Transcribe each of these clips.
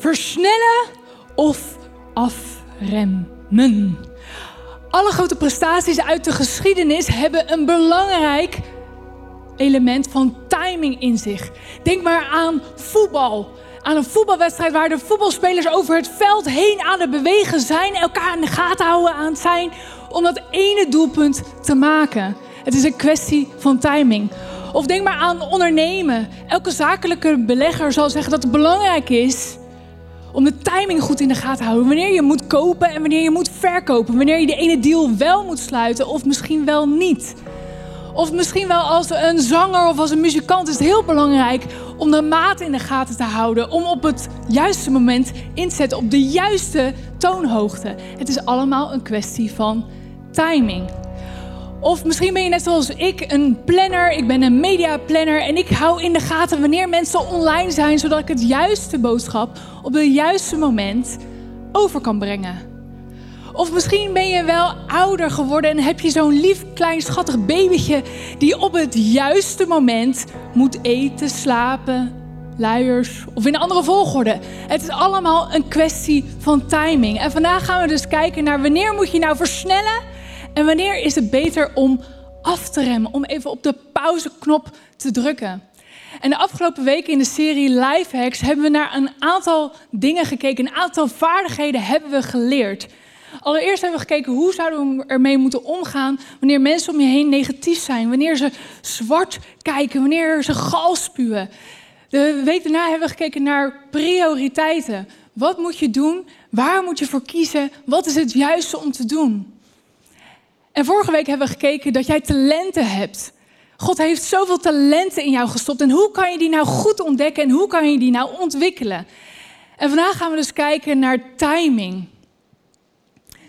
Versnellen of afremmen. Alle grote prestaties uit de geschiedenis hebben een belangrijk element van timing in zich. Denk maar aan voetbal. Aan een voetbalwedstrijd waar de voetbalspelers over het veld heen aan het bewegen zijn, elkaar in de gaten houden aan het zijn om dat ene doelpunt te maken. Het is een kwestie van timing. Of denk maar aan ondernemen. Elke zakelijke belegger zal zeggen dat het belangrijk is om de timing goed in de gaten te houden. Wanneer je moet kopen en wanneer je moet verkopen. Wanneer je de ene deal wel moet sluiten of misschien wel niet. Of misschien wel als een zanger of als een muzikant is het heel belangrijk om de maat in de gaten te houden. Om op het juiste moment in te zetten, op de juiste toonhoogte. Het is allemaal een kwestie van timing. Of misschien ben je net zoals ik een planner. Ik ben een mediaplanner en ik hou in de gaten wanneer mensen online zijn, zodat ik het juiste boodschap op het juiste moment over kan brengen. Of misschien ben je wel ouder geworden en heb je zo'n lief, klein, schattig babytje die op het juiste moment moet eten, slapen, luiers of in andere volgorde. Het is allemaal een kwestie van timing. En vandaag gaan we dus kijken naar wanneer moet je nou versnellen en wanneer is het beter om af te remmen, om even op de pauzeknop te drukken. En de afgelopen weken in de serie Lifehacks hebben we naar een aantal dingen gekeken, een aantal vaardigheden hebben we geleerd. Allereerst hebben we gekeken hoe zouden we ermee moeten omgaan wanneer mensen om je heen negatief zijn, wanneer ze zwart kijken, wanneer ze gal spuwen. De week daarna hebben we gekeken naar prioriteiten. Wat moet je doen? Waar moet je voor kiezen? Wat is het juiste om te doen? En vorige week hebben we gekeken dat jij talenten hebt. God heeft zoveel talenten in jou gestopt. En hoe kan je die nou goed ontdekken en hoe kan je die nou ontwikkelen? En vandaag gaan we dus kijken naar timing.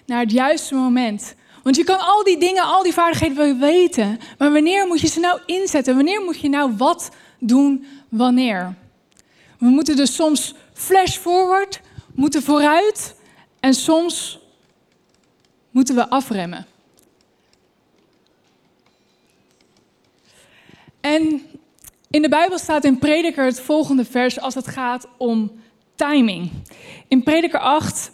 Naar het juiste moment. Want je kan al die dingen, al die vaardigheden wel weten. Maar wanneer moet je ze nou inzetten? Wanneer moet je nou wat doen wanneer? We moeten dus soms flash forward, moeten vooruit. En soms moeten we afremmen. En in de Bijbel staat in Prediker het volgende vers als het gaat om timing. In Prediker 8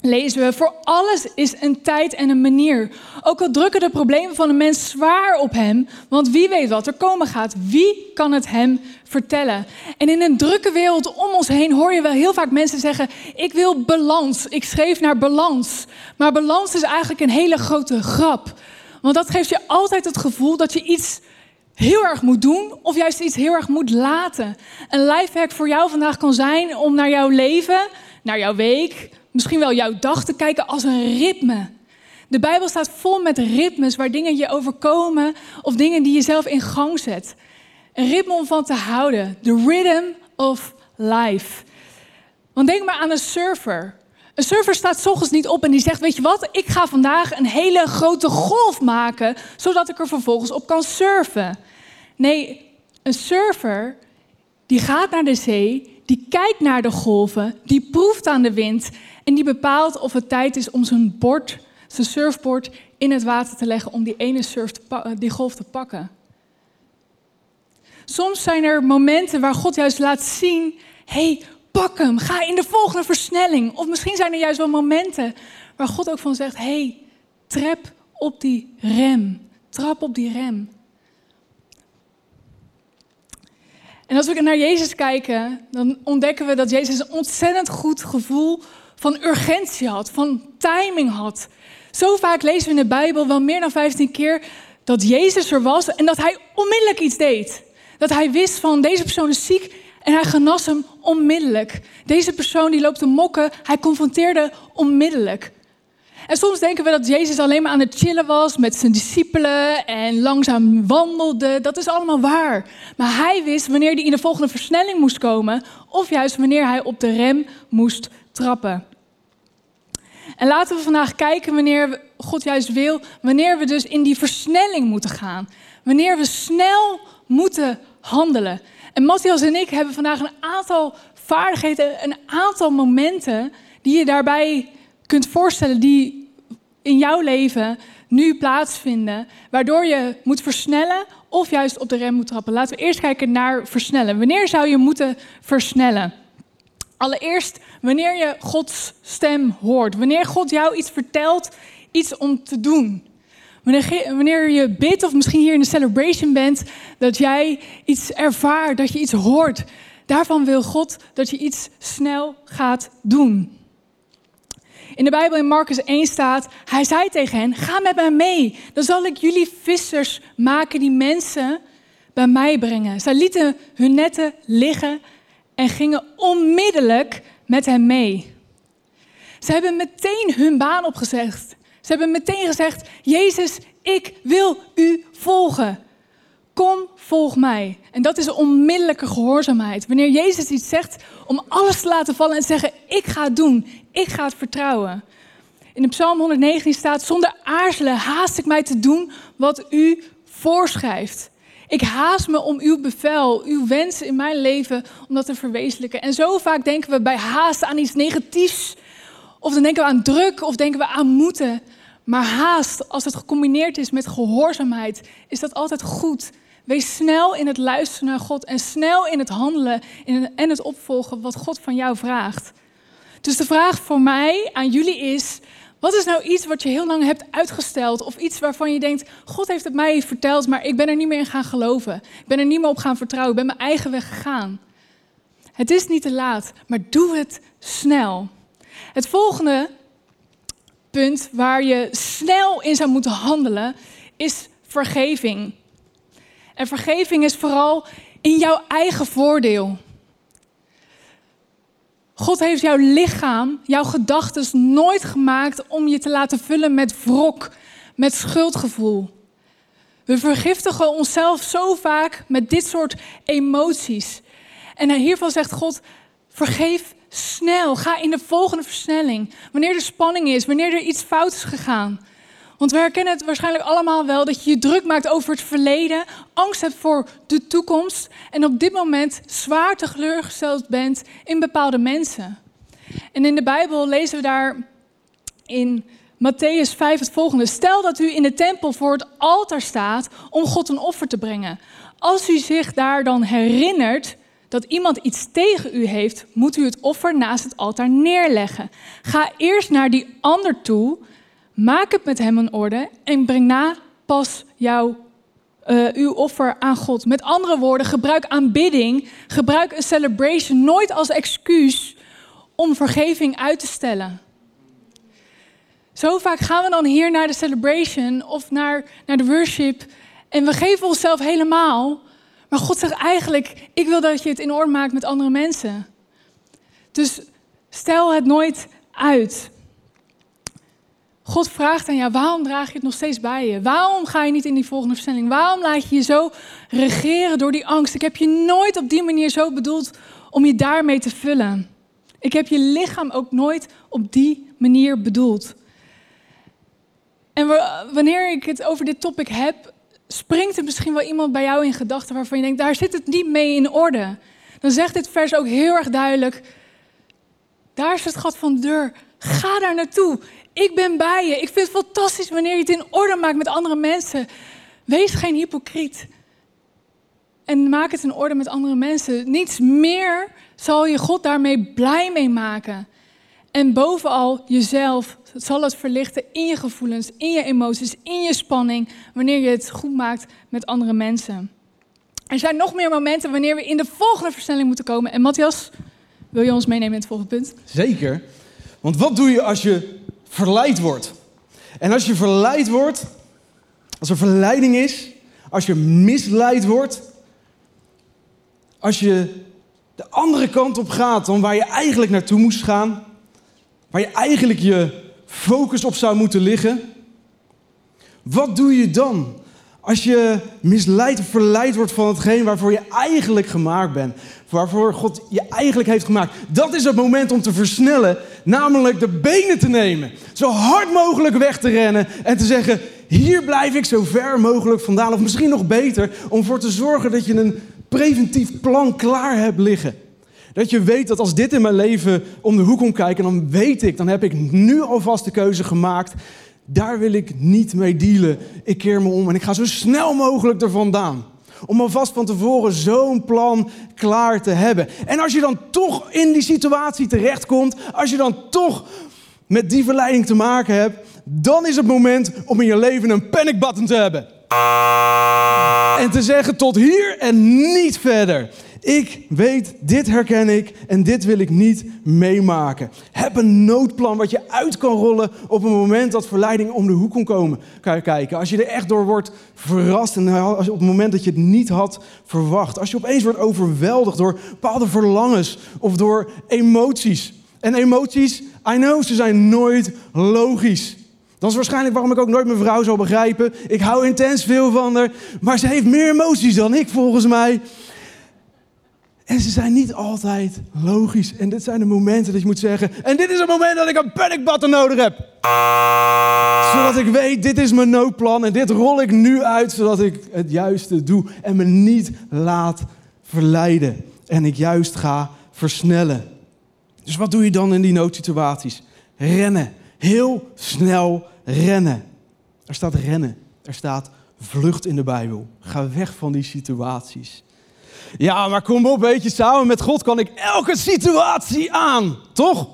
lezen we: Voor alles is een tijd en een manier. Ook al drukken de problemen van een mens zwaar op hem, want wie weet wat er komen gaat? Wie kan het hem vertellen? En in een drukke wereld om ons heen hoor je wel heel vaak mensen zeggen: Ik wil balans. Ik schreef naar balans. Maar balans is eigenlijk een hele grote grap. Want dat geeft je altijd het gevoel dat je iets heel erg moet doen of juist iets heel erg moet laten. Een lifehack voor jou vandaag kan zijn om naar jouw leven, naar jouw week, misschien wel jouw dag te kijken als een ritme. De Bijbel staat vol met ritmes waar dingen je overkomen of dingen die je zelf in gang zet. Een ritme om van te houden. The rhythm of life. Want denk maar aan een surfer. Een surfer staat ochtends niet op en die zegt: Weet je wat, ik ga vandaag een hele grote golf maken, zodat ik er vervolgens op kan surfen. Nee, een surfer die gaat naar de zee, die kijkt naar de golven, die proeft aan de wind en die bepaalt of het tijd is om zijn bord, zijn surfboard in het water te leggen om die ene surf die golf te pakken. Soms zijn er momenten waar God juist laat zien: hey, pak hem, ga in de volgende versnelling. Of misschien zijn er juist wel momenten waar God ook van zegt: hey, trap op die rem, trap op die rem. En als we naar Jezus kijken, dan ontdekken we dat Jezus een ontzettend goed gevoel van urgentie had, van timing had. Zo vaak lezen we in de Bijbel, wel meer dan 15 keer, dat Jezus er was en dat hij onmiddellijk iets deed. Dat hij wist van deze persoon is ziek en hij genas hem onmiddellijk. Deze persoon die loopt te mokken, hij confronteerde onmiddellijk. En soms denken we dat Jezus alleen maar aan het chillen was met zijn discipelen en langzaam wandelde. Dat is allemaal waar. Maar hij wist wanneer hij in de volgende versnelling moest komen, of juist wanneer hij op de rem moest trappen. En laten we vandaag kijken wanneer God juist wil, wanneer we dus in die versnelling moeten gaan. Wanneer we snel moeten handelen. En Matthias en ik hebben vandaag een aantal vaardigheden, een aantal momenten die je daarbij kunt voorstellen die in jouw leven nu plaatsvinden, waardoor je moet versnellen of juist op de rem moet trappen. Laten we eerst kijken naar versnellen. Wanneer zou je moeten versnellen? Allereerst wanneer je Gods stem hoort. Wanneer God jou iets vertelt, iets om te doen. Wanneer, je bidt of misschien hier in de celebration bent, dat jij iets ervaart, dat je iets hoort. Daarvan wil God dat je iets snel gaat doen. In de Bijbel in Marcus 1 staat, hij zei tegen hen, ga met mij mee. Dan zal ik jullie vissers maken die mensen bij mij brengen. Zij lieten hun netten liggen en gingen onmiddellijk met hem mee. Ze hebben meteen hun baan opgezegd. Ze hebben meteen gezegd: Jezus, ik wil u volgen. Kom, volg mij. En dat is onmiddellijke gehoorzaamheid. Wanneer Jezus iets zegt, om alles te laten vallen en zeggen: Ik ga het doen, ik ga het vertrouwen. In de Psalm 119 staat: Zonder aarzelen haast ik mij te doen wat u voorschrijft. Ik haast me om uw bevel, uw wensen in mijn leven, om dat te verwezenlijken. En zo vaak denken we bij haast aan iets negatiefs. Of dan denken we aan druk, of denken we aan moeten. Maar haast, als het gecombineerd is met gehoorzaamheid, is dat altijd goed. Wees snel in het luisteren naar God en snel in het handelen en het opvolgen wat God van jou vraagt. Dus de vraag voor mij aan jullie is: wat is nou iets wat je heel lang hebt uitgesteld? Of iets waarvan je denkt: God heeft het mij verteld, maar ik ben er niet meer in gaan geloven. Ik ben er niet meer op gaan vertrouwen. Ik ben mijn eigen weg gegaan. Het is niet te laat, maar doe het snel. Het volgende punt waar je snel in zou moeten handelen is vergeving. En vergeving is vooral in jouw eigen voordeel. God heeft jouw lichaam, jouw gedachten nooit gemaakt om je te laten vullen met wrok, met schuldgevoel. We vergiftigen onszelf zo vaak met dit soort emoties. En hiervan zegt God: vergeef snel. Ga in de volgende versnelling. Wanneer er spanning is, wanneer er iets fout is gegaan. Want we herkennen het waarschijnlijk allemaal wel dat je je druk maakt over het verleden, angst hebt voor de toekomst en op dit moment zwaar teleurgesteld bent in bepaalde mensen. En in de Bijbel lezen we daar in Matthäus 5 het volgende. Stel dat u in de tempel voor het altaar staat om God een offer te brengen. Als u zich daar dan herinnert dat iemand iets tegen u heeft, moet u het offer naast het altaar neerleggen. Ga eerst naar die ander toe Maak het met hem in orde en breng na pas jouw, uh, uw offer aan God. Met andere woorden, gebruik aanbidding, gebruik een celebration nooit als excuus om vergeving uit te stellen. Zo vaak gaan we dan hier naar de celebration of naar, naar de worship en we geven onszelf helemaal. Maar God zegt eigenlijk, ik wil dat je het in orde maakt met andere mensen. Dus stel het nooit uit. God vraagt aan jou, waarom draag je het nog steeds bij je? Waarom ga je niet in die volgende versnelling? Waarom laat je je zo regeren door die angst? Ik heb je nooit op die manier zo bedoeld om je daarmee te vullen. Ik heb je lichaam ook nooit op die manier bedoeld. En wanneer ik het over dit topic heb, springt er misschien wel iemand bij jou in gedachten waarvan je denkt, daar zit het niet mee in orde. Dan zegt dit vers ook heel erg duidelijk, daar is het gat van de deur. Ga daar naartoe. Ik ben bij je. Ik vind het fantastisch wanneer je het in orde maakt met andere mensen. Wees geen hypocriet. En maak het in orde met andere mensen. Niets meer zal je God daarmee blij mee maken. En bovenal jezelf zal het verlichten in je gevoelens, in je emoties, in je spanning, wanneer je het goed maakt met andere mensen. Er zijn nog meer momenten wanneer we in de volgende versnelling moeten komen. En Matthias, wil je ons meenemen in het volgende punt? Zeker. Want wat doe je als je verleid wordt. En als je verleid wordt, als er verleiding is, als je misleid wordt, als je de andere kant op gaat dan waar je eigenlijk naartoe moest gaan, waar je eigenlijk je focus op zou moeten liggen, wat doe je dan? Als je misleid of verleid wordt van hetgeen waarvoor je eigenlijk gemaakt bent. Waarvoor God je eigenlijk heeft gemaakt. Dat is het moment om te versnellen. Namelijk de benen te nemen. Zo hard mogelijk weg te rennen. En te zeggen, hier blijf ik zo ver mogelijk vandaan. Of misschien nog beter, om ervoor te zorgen dat je een preventief plan klaar hebt liggen. Dat je weet dat als dit in mijn leven om de hoek komt kijken, dan weet ik, dan heb ik nu alvast de keuze gemaakt daar wil ik niet mee dealen. Ik keer me om en ik ga zo snel mogelijk er vandaan. Om alvast van tevoren zo'n plan klaar te hebben. En als je dan toch in die situatie terechtkomt, als je dan toch met die verleiding te maken hebt, dan is het moment om in je leven een panic button te hebben. En te zeggen tot hier en niet verder. Ik weet, dit herken ik en dit wil ik niet meemaken. Heb een noodplan wat je uit kan rollen op een moment dat verleiding om de hoek kon komen. Kijken. Als je er echt door wordt verrast en als op het moment dat je het niet had verwacht. Als je opeens wordt overweldigd door bepaalde verlangens of door emoties. En emoties, I know, ze zijn nooit logisch. Dat is waarschijnlijk waarom ik ook nooit mijn vrouw zal begrijpen. Ik hou intens veel van haar, maar ze heeft meer emoties dan ik volgens mij. En ze zijn niet altijd logisch. En dit zijn de momenten dat je moet zeggen... En dit is het moment dat ik een panic button nodig heb. Zodat ik weet, dit is mijn noodplan. En dit rol ik nu uit, zodat ik het juiste doe. En me niet laat verleiden. En ik juist ga versnellen. Dus wat doe je dan in die noodsituaties? Rennen. Heel snel rennen. Er staat rennen. Er staat vlucht in de Bijbel. Ga weg van die situaties. Ja, maar kom op, weet je, samen met God kan ik elke situatie aan, toch?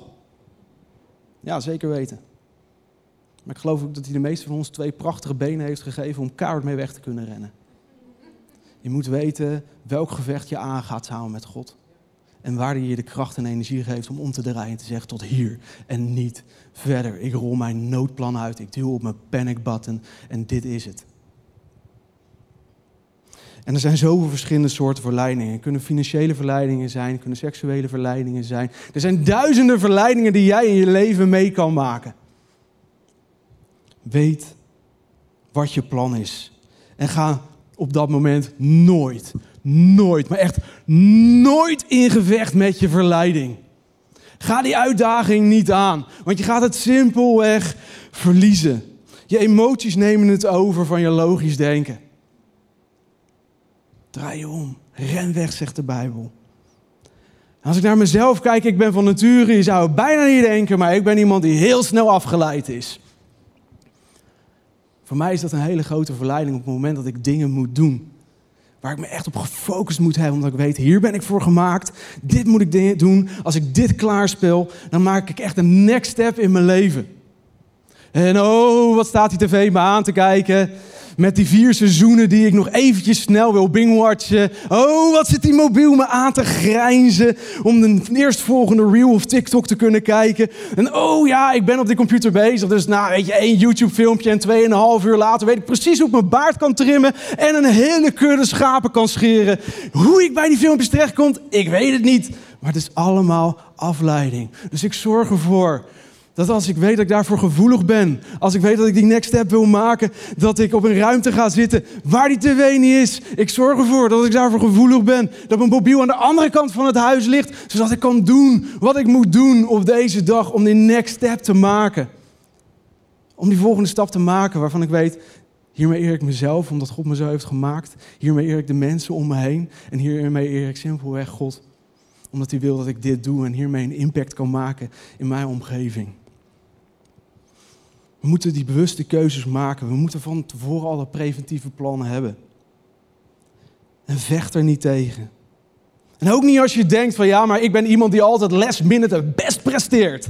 Ja, zeker weten. Maar ik geloof ook dat hij de meeste van ons twee prachtige benen heeft gegeven om kaart mee weg te kunnen rennen. Je moet weten welk gevecht je aangaat samen met God. En waar hij je de kracht en energie geeft om om te draaien en te zeggen tot hier en niet verder. Ik rol mijn noodplan uit, ik duw op mijn panic button en dit is het. En er zijn zoveel verschillende soorten verleidingen. Het kunnen financiële verleidingen zijn, kunnen seksuele verleidingen zijn. Er zijn duizenden verleidingen die jij in je leven mee kan maken. Weet wat je plan is. En ga op dat moment nooit, nooit, maar echt nooit in gevecht met je verleiding. Ga die uitdaging niet aan, want je gaat het simpelweg verliezen. Je emoties nemen het over van je logisch denken. Draai je om. Ren weg, zegt de Bijbel. Als ik naar mezelf kijk, ik ben van nature, je zou het bijna niet denken, maar ik ben iemand die heel snel afgeleid is. Voor mij is dat een hele grote verleiding op het moment dat ik dingen moet doen. Waar ik me echt op gefocust moet hebben, omdat ik weet, hier ben ik voor gemaakt. Dit moet ik doen. Als ik dit klaarspel, dan maak ik echt een next step in mijn leven. En oh, wat staat die tv me aan te kijken? Met die vier seizoenen die ik nog eventjes snel wil bingwatchen. Oh, wat zit die mobiel me aan te grijnzen om de eerstvolgende reel of TikTok te kunnen kijken. En oh ja, ik ben op die computer bezig. Dus nou, weet je, één YouTube filmpje en tweeënhalf uur later weet ik precies hoe ik mijn baard kan trimmen en een hele kudde schapen kan scheren. Hoe ik bij die filmpjes terechtkom, ik weet het niet. Maar het is allemaal afleiding. Dus ik zorg ervoor dat als ik weet dat ik daarvoor gevoelig ben, als ik weet dat ik die next step wil maken, dat ik op een ruimte ga zitten waar die tv niet is. Ik zorg ervoor dat ik daarvoor gevoelig ben, dat mijn mobiel aan de andere kant van het huis ligt, zodat ik kan doen wat ik moet doen op deze dag om die next step te maken. Om die volgende stap te maken waarvan ik weet, hiermee eer ik mezelf, omdat God me zo heeft gemaakt. Hiermee eer ik de mensen om me heen en hiermee eer ik simpelweg God omdat hij wil dat ik dit doe en hiermee een impact kan maken in mijn omgeving. We moeten die bewuste keuzes maken. We moeten van tevoren alle preventieve plannen hebben. En vecht er niet tegen. En ook niet als je denkt van ja, maar ik ben iemand die altijd last minute het best presteert.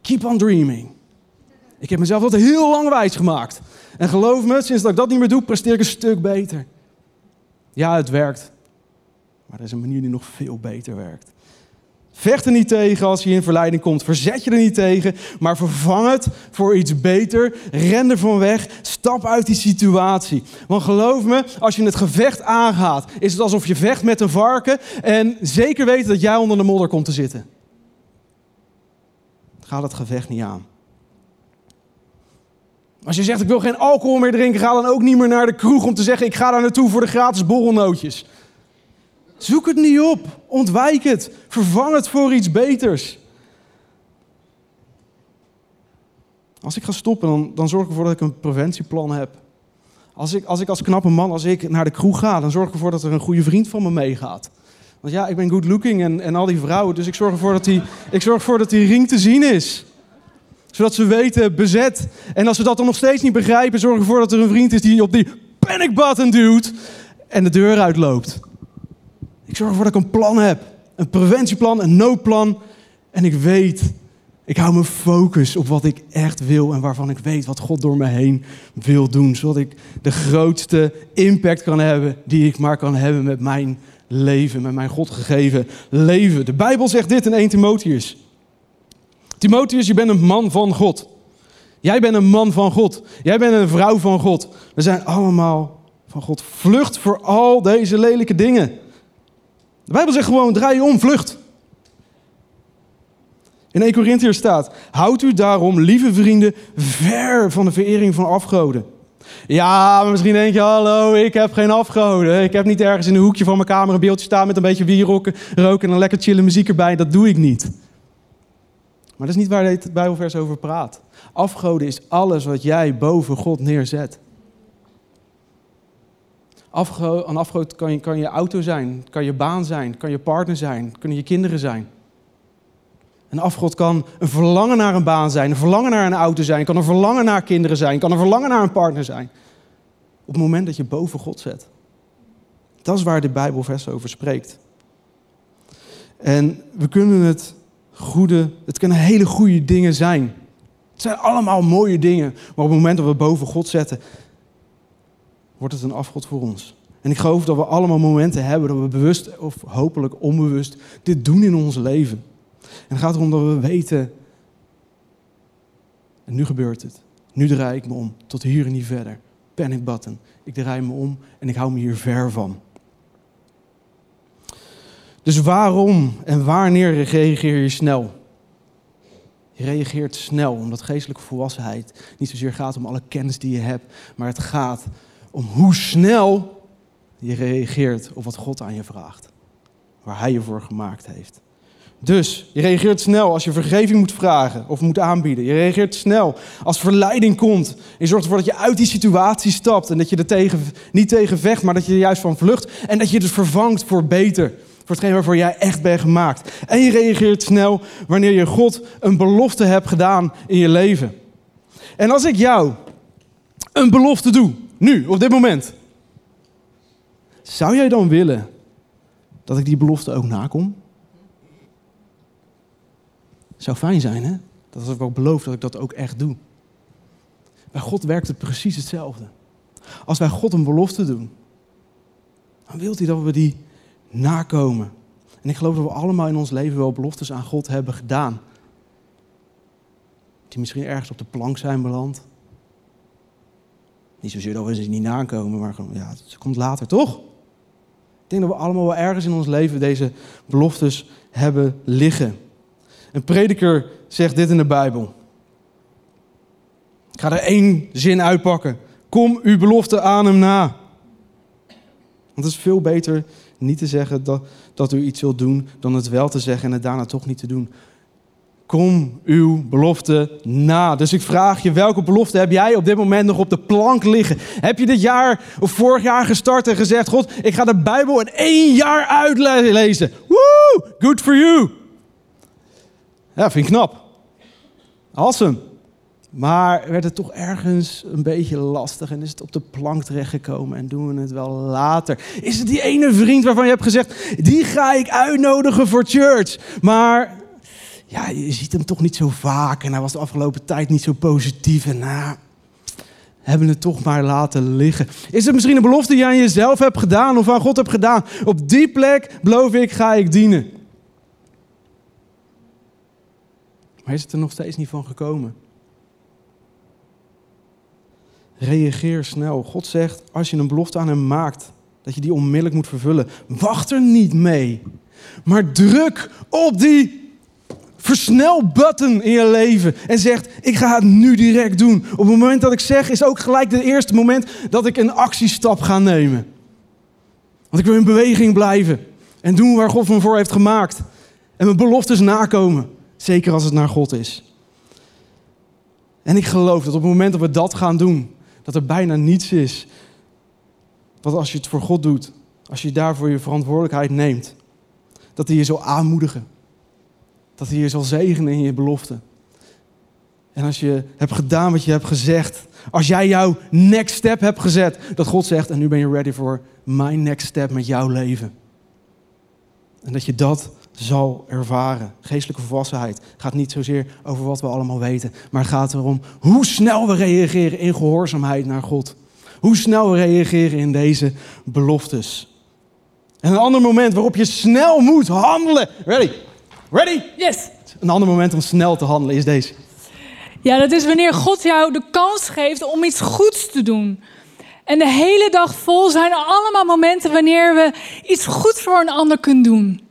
Keep on dreaming. Ik heb mezelf dat heel lang gemaakt. En geloof me, sinds dat ik dat niet meer doe, presteer ik een stuk beter. Ja, het werkt. Maar er is een manier die nog veel beter werkt. Vecht er niet tegen als je in verleiding komt. Verzet je er niet tegen, maar vervang het voor iets beter. Ren er van weg. Stap uit die situatie. Want geloof me, als je het gevecht aangaat, is het alsof je vecht met een varken en zeker weten dat jij onder de modder komt te zitten. Ga het gevecht niet aan. Als je zegt ik wil geen alcohol meer drinken, ga dan ook niet meer naar de kroeg om te zeggen ik ga daar naartoe voor de gratis borrelnootjes. Zoek het niet op. Ontwijk het. Vervang het voor iets beters. Als ik ga stoppen, dan, dan zorg ik ervoor dat ik een preventieplan heb. Als ik, als ik als knappe man, als ik naar de kroeg ga, dan zorg ik ervoor dat er een goede vriend van me meegaat. Want ja, ik ben good looking en, en al die vrouwen, dus ik zorg ervoor dat die, ik zorg ervoor dat die ring te zien is. Zodat ze weten, bezet. En als ze dat dan nog steeds niet begrijpen, zorg ervoor dat er een vriend is die op die panic button duwt en de deur uitloopt. Ik zorg ervoor dat ik een plan heb. Een preventieplan, een noodplan. En ik weet, ik hou mijn focus op wat ik echt wil en waarvan ik weet wat God door me heen wil doen. Zodat ik de grootste impact kan hebben die ik maar kan hebben met mijn leven, met mijn God gegeven leven. De Bijbel zegt dit in 1 Timotheus. Timotheus, je bent een man van God. Jij bent een man van God. Jij bent een vrouw van God. We zijn allemaal van God. Vlucht voor al deze lelijke dingen. De Bijbel zegt gewoon, draai je om, vlucht. In 1 Corinthiër staat, houd u daarom, lieve vrienden, ver van de verering van afgoden. Ja, maar misschien denk je, hallo, ik heb geen afgoden. Ik heb niet ergens in een hoekje van mijn kamer een beeldje staan met een beetje wieroken, roken en een lekker chille muziek erbij. Dat doe ik niet. Maar dat is niet waar dit Bijbelvers over praat. Afgoden is alles wat jij boven God neerzet. Een kan je, kan je auto zijn, kan je baan zijn, kan je partner zijn, kunnen je kinderen zijn. Een afgod kan een verlangen naar een baan zijn, een verlangen naar een auto zijn, kan een verlangen naar kinderen zijn, kan een verlangen naar een partner zijn. Op het moment dat je boven God zet. Dat is waar de Bijbelvers over spreekt. En we kunnen het goede, het kunnen hele goede dingen zijn. Het zijn allemaal mooie dingen, maar op het moment dat we boven God zetten, wordt het een afgod voor ons. En ik geloof dat we allemaal momenten hebben dat we bewust of hopelijk onbewust dit doen in ons leven. En het gaat erom dat we weten, en nu gebeurt het. Nu draai ik me om, tot hier en niet verder. Panic button. Ik draai me om en ik hou me hier ver van. Dus waarom en wanneer reageer je snel? Je reageert snel, omdat geestelijke volwassenheid niet zozeer gaat om alle kennis die je hebt, maar het gaat om hoe snel je reageert op wat God aan je vraagt. Waar Hij je voor gemaakt heeft. Dus je reageert snel als je vergeving moet vragen of moet aanbieden. Je reageert snel als verleiding komt. Je zorgt ervoor dat je uit die situatie stapt en dat je er tegen, niet tegen vecht, maar dat je er juist van vlucht. En dat je het vervangt voor beter. Voor hetgeen waarvoor jij echt bent gemaakt. En je reageert snel wanneer je God een belofte hebt gedaan in je leven. En als ik jou een belofte doe, nu, op dit moment. Zou jij dan willen dat ik die belofte ook nakom? Zou fijn zijn, hè? Dat als ik ook beloof dat ik dat ook echt doe. Bij God werkt het precies hetzelfde. Als wij God een belofte doen, dan wil hij dat we die nakomen. En ik geloof dat we allemaal in ons leven wel beloftes aan God hebben gedaan. Die misschien ergens op de plank zijn beland. Niet zozeer dat we ze niet nakomen, maar gewoon, ja, het komt later, toch? Ik denk dat we allemaal wel ergens in ons leven deze beloftes hebben liggen. Een prediker zegt dit in de Bijbel. Ik ga er één zin uitpakken. Kom uw belofte aan hem na. Want het is veel beter niet te zeggen dat, dat u iets wilt doen, dan het wel te zeggen en het daarna toch niet te doen. Kom uw belofte na. Dus ik vraag je, welke belofte heb jij op dit moment nog op de plank liggen? Heb je dit jaar of vorig jaar gestart en gezegd: God, ik ga de Bijbel in één jaar uitlezen? Woo! Good for you! Ja, vind ik knap. Awesome. Maar werd het toch ergens een beetje lastig en is het op de plank terechtgekomen en doen we het wel later? Is het die ene vriend waarvan je hebt gezegd, die ga ik uitnodigen voor church? Maar ja, je ziet hem toch niet zo vaak en hij was de afgelopen tijd niet zo positief en nou, hebben het toch maar laten liggen. Is het misschien een belofte die je aan jezelf hebt gedaan of aan God hebt gedaan? Op die plek, beloof ik, ga ik dienen. Maar is het er nog steeds niet van gekomen? Reageer snel. God zegt, als je een belofte aan hem maakt, dat je die onmiddellijk moet vervullen. Wacht er niet mee. Maar druk op die versnel-button in je leven en zegt: Ik ga het nu direct doen. Op het moment dat ik zeg, is ook gelijk het eerste moment dat ik een actiestap ga nemen. Want ik wil in beweging blijven en doen waar God me voor heeft gemaakt. En mijn beloftes nakomen, zeker als het naar God is. En ik geloof dat op het moment dat we dat gaan doen, dat er bijna niets is. Dat als je het voor God doet, als je daarvoor je verantwoordelijkheid neemt, dat hij je zal aanmoedigen. Dat hij je zal zegenen in je belofte. En als je hebt gedaan wat je hebt gezegd, als jij jouw next step hebt gezet, dat God zegt, en nu ben je ready voor mijn next step met jouw leven. En dat je dat zal ervaren. Geestelijke volwassenheid gaat niet zozeer over wat we allemaal weten, maar gaat erom hoe snel we reageren in gehoorzaamheid naar God. Hoe snel we reageren in deze beloftes. En een ander moment waarop je snel moet handelen. Ready? Ready? Yes. Een ander moment om snel te handelen is deze. Ja, dat is wanneer God jou de kans geeft om iets goeds te doen. En de hele dag vol zijn er allemaal momenten wanneer we iets goeds voor een ander kunnen doen.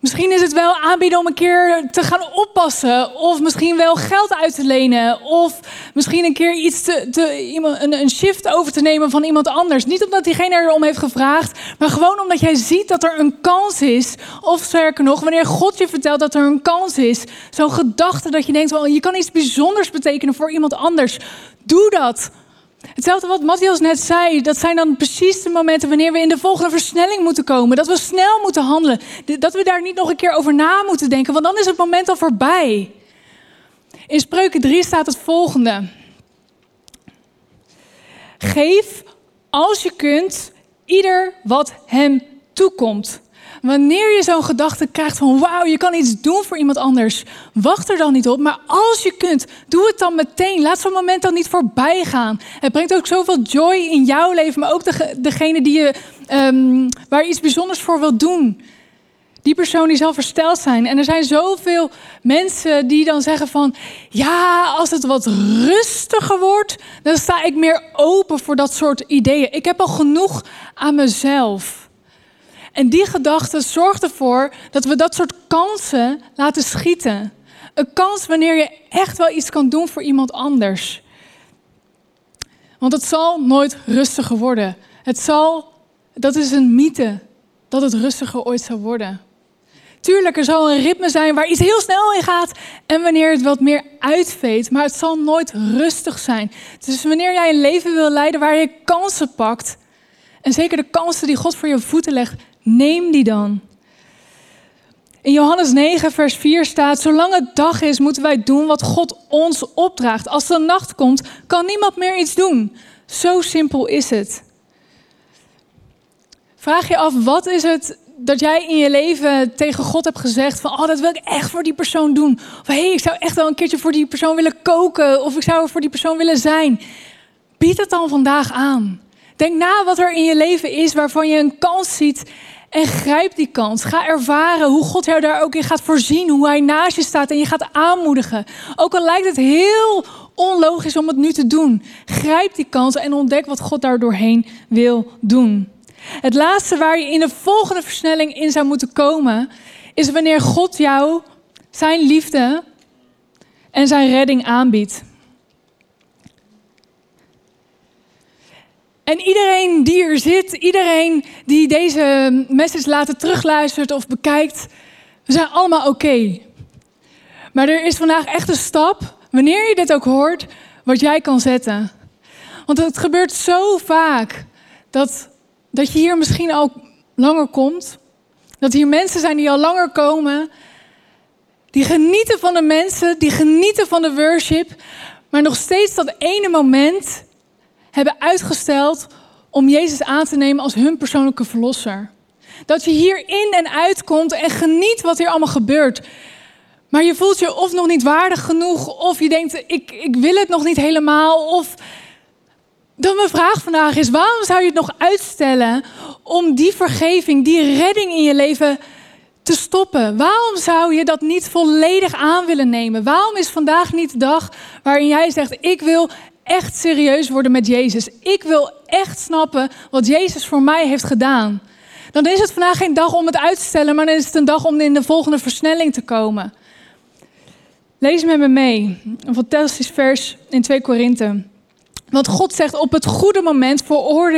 Misschien is het wel aanbieden om een keer te gaan oppassen. Of misschien wel geld uit te lenen. Of misschien een keer iets te, te, een, een shift over te nemen van iemand anders. Niet omdat diegene erom heeft gevraagd. Maar gewoon omdat jij ziet dat er een kans is. Of sterker nog, wanneer God je vertelt dat er een kans is. Zo'n gedachte dat je denkt, well, je kan iets bijzonders betekenen voor iemand anders. Doe dat. Hetzelfde wat Matthias net zei, dat zijn dan precies de momenten wanneer we in de volgende versnelling moeten komen. Dat we snel moeten handelen. Dat we daar niet nog een keer over na moeten denken, want dan is het moment al voorbij. In Spreuken 3 staat het volgende. Geef, als je kunt, ieder wat hem toekomt. Wanneer je zo'n gedachte krijgt van wauw, je kan iets doen voor iemand anders, wacht er dan niet op. Maar als je kunt, doe het dan meteen. Laat zo'n moment dan niet voorbij gaan. Het brengt ook zoveel joy in jouw leven, maar ook de, degene die je, um, waar je iets bijzonders voor wilt doen. Die persoon die zal versteld zijn. En er zijn zoveel mensen die dan zeggen van... ja, als het wat rustiger wordt... dan sta ik meer open voor dat soort ideeën. Ik heb al genoeg aan mezelf. En die gedachte zorgt ervoor dat we dat soort kansen laten schieten. Een kans wanneer je echt wel iets kan doen voor iemand anders. Want het zal nooit rustiger worden. Het zal, dat is een mythe, dat het rustiger ooit zal worden. Tuurlijk, er zal een ritme zijn waar iets heel snel in gaat en wanneer het wat meer uitveet, maar het zal nooit rustig zijn. Dus wanneer jij een leven wil leiden waar je kansen pakt, en zeker de kansen die God voor je voeten legt, neem die dan. In Johannes 9, vers 4 staat: Zolang het dag is, moeten wij doen wat God ons opdraagt. Als de nacht komt, kan niemand meer iets doen. Zo simpel is het. Vraag je af, wat is het dat jij in je leven tegen God hebt gezegd van, oh, dat wil ik echt voor die persoon doen. Of hé, hey, ik zou echt wel een keertje voor die persoon willen koken. Of ik zou voor die persoon willen zijn. Bied het dan vandaag aan. Denk na wat er in je leven is waarvan je een kans ziet en grijp die kans. Ga ervaren hoe God jou daar ook in gaat voorzien. Hoe hij naast je staat en je gaat aanmoedigen. Ook al lijkt het heel onlogisch om het nu te doen. Grijp die kans en ontdek wat God daar doorheen wil doen. Het laatste waar je in de volgende versnelling in zou moeten komen, is wanneer God jou zijn liefde en zijn redding aanbiedt. En iedereen die er zit, iedereen die deze message later terugluistert of bekijkt, we zijn allemaal oké. Maar er is vandaag echt een stap, wanneer je dit ook hoort, wat jij kan zetten. Want het gebeurt zo vaak dat, dat je hier misschien al langer komt. Dat hier mensen zijn die al langer komen. Die genieten van de mensen, die genieten van de worship. Maar nog steeds dat ene moment hebben uitgesteld om Jezus aan te nemen als hun persoonlijke verlosser. Dat je hier in en uitkomt en geniet wat hier allemaal gebeurt. Maar je voelt je of nog niet waardig genoeg, of je denkt, ik, ik wil het nog niet helemaal. Of dan mijn vraag vandaag is, waarom zou je het nog uitstellen om die vergeving, die redding in je leven te stoppen? Waarom zou je dat niet volledig aan willen nemen? Waarom is vandaag niet de dag waarin jij zegt, ik wil echt serieus worden met Jezus. Ik wil echt snappen wat Jezus voor mij heeft gedaan. Dan is het vandaag geen dag om het uit te stellen, maar dan is het een dag om in de volgende versnelling te komen. Lees met me mee. Een fantastisch vers in 2 Korinthe. Want God zegt, op het goede moment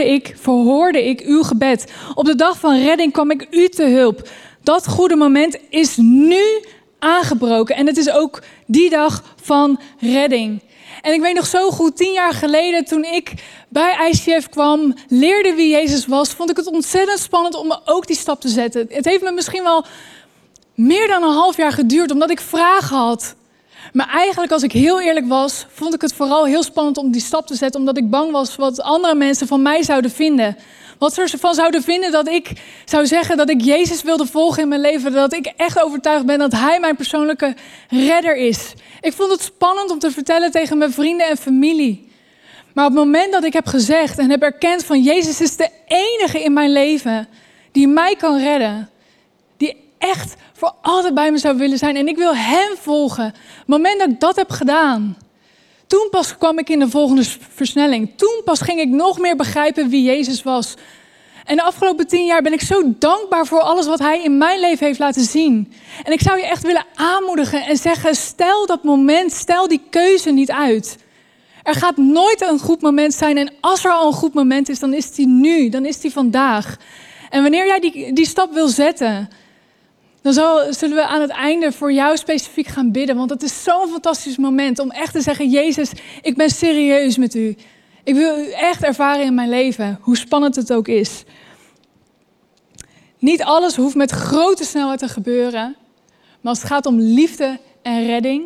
ik, verhoorde ik uw gebed. Op de dag van redding kwam ik u te hulp. Dat goede moment is nu aangebroken. En het is ook die dag van redding. En ik weet nog zo goed, tien jaar geleden toen ik bij ICF kwam, leerde wie Jezus was, vond ik het ontzettend spannend om ook die stap te zetten. Het heeft me misschien wel meer dan een half jaar geduurd, omdat ik vragen had. Maar eigenlijk, als ik heel eerlijk was, vond ik het vooral heel spannend om die stap te zetten, omdat ik bang was wat andere mensen van mij zouden vinden. Wat ze ervan zouden vinden dat ik zou zeggen dat ik Jezus wilde volgen in mijn leven. Dat ik echt overtuigd ben dat Hij mijn persoonlijke redder is. Ik vond het spannend om te vertellen tegen mijn vrienden en familie. Maar op het moment dat ik heb gezegd en heb erkend van Jezus is de enige in mijn leven die mij kan redden. Die echt voor altijd bij me zou willen zijn. En ik wil Hem volgen. Op het moment dat ik dat heb gedaan, toen pas kwam ik in de volgende versnelling. Toen pas ging ik nog meer begrijpen wie Jezus was. En de afgelopen tien jaar ben ik zo dankbaar voor alles wat Hij in mijn leven heeft laten zien. En ik zou je echt willen aanmoedigen en zeggen: stel dat moment, stel die keuze niet uit. Er gaat nooit een goed moment zijn. En als er al een goed moment is, dan is die nu, dan is die vandaag. En wanneer jij die, die stap wil zetten, dan zullen we aan het einde voor jou specifiek gaan bidden. Want het is zo'n fantastisch moment om echt te zeggen: Jezus, ik ben serieus met u. Ik wil u echt ervaren in mijn leven, hoe spannend het ook is. Niet alles hoeft met grote snelheid te gebeuren. Maar als het gaat om liefde en redding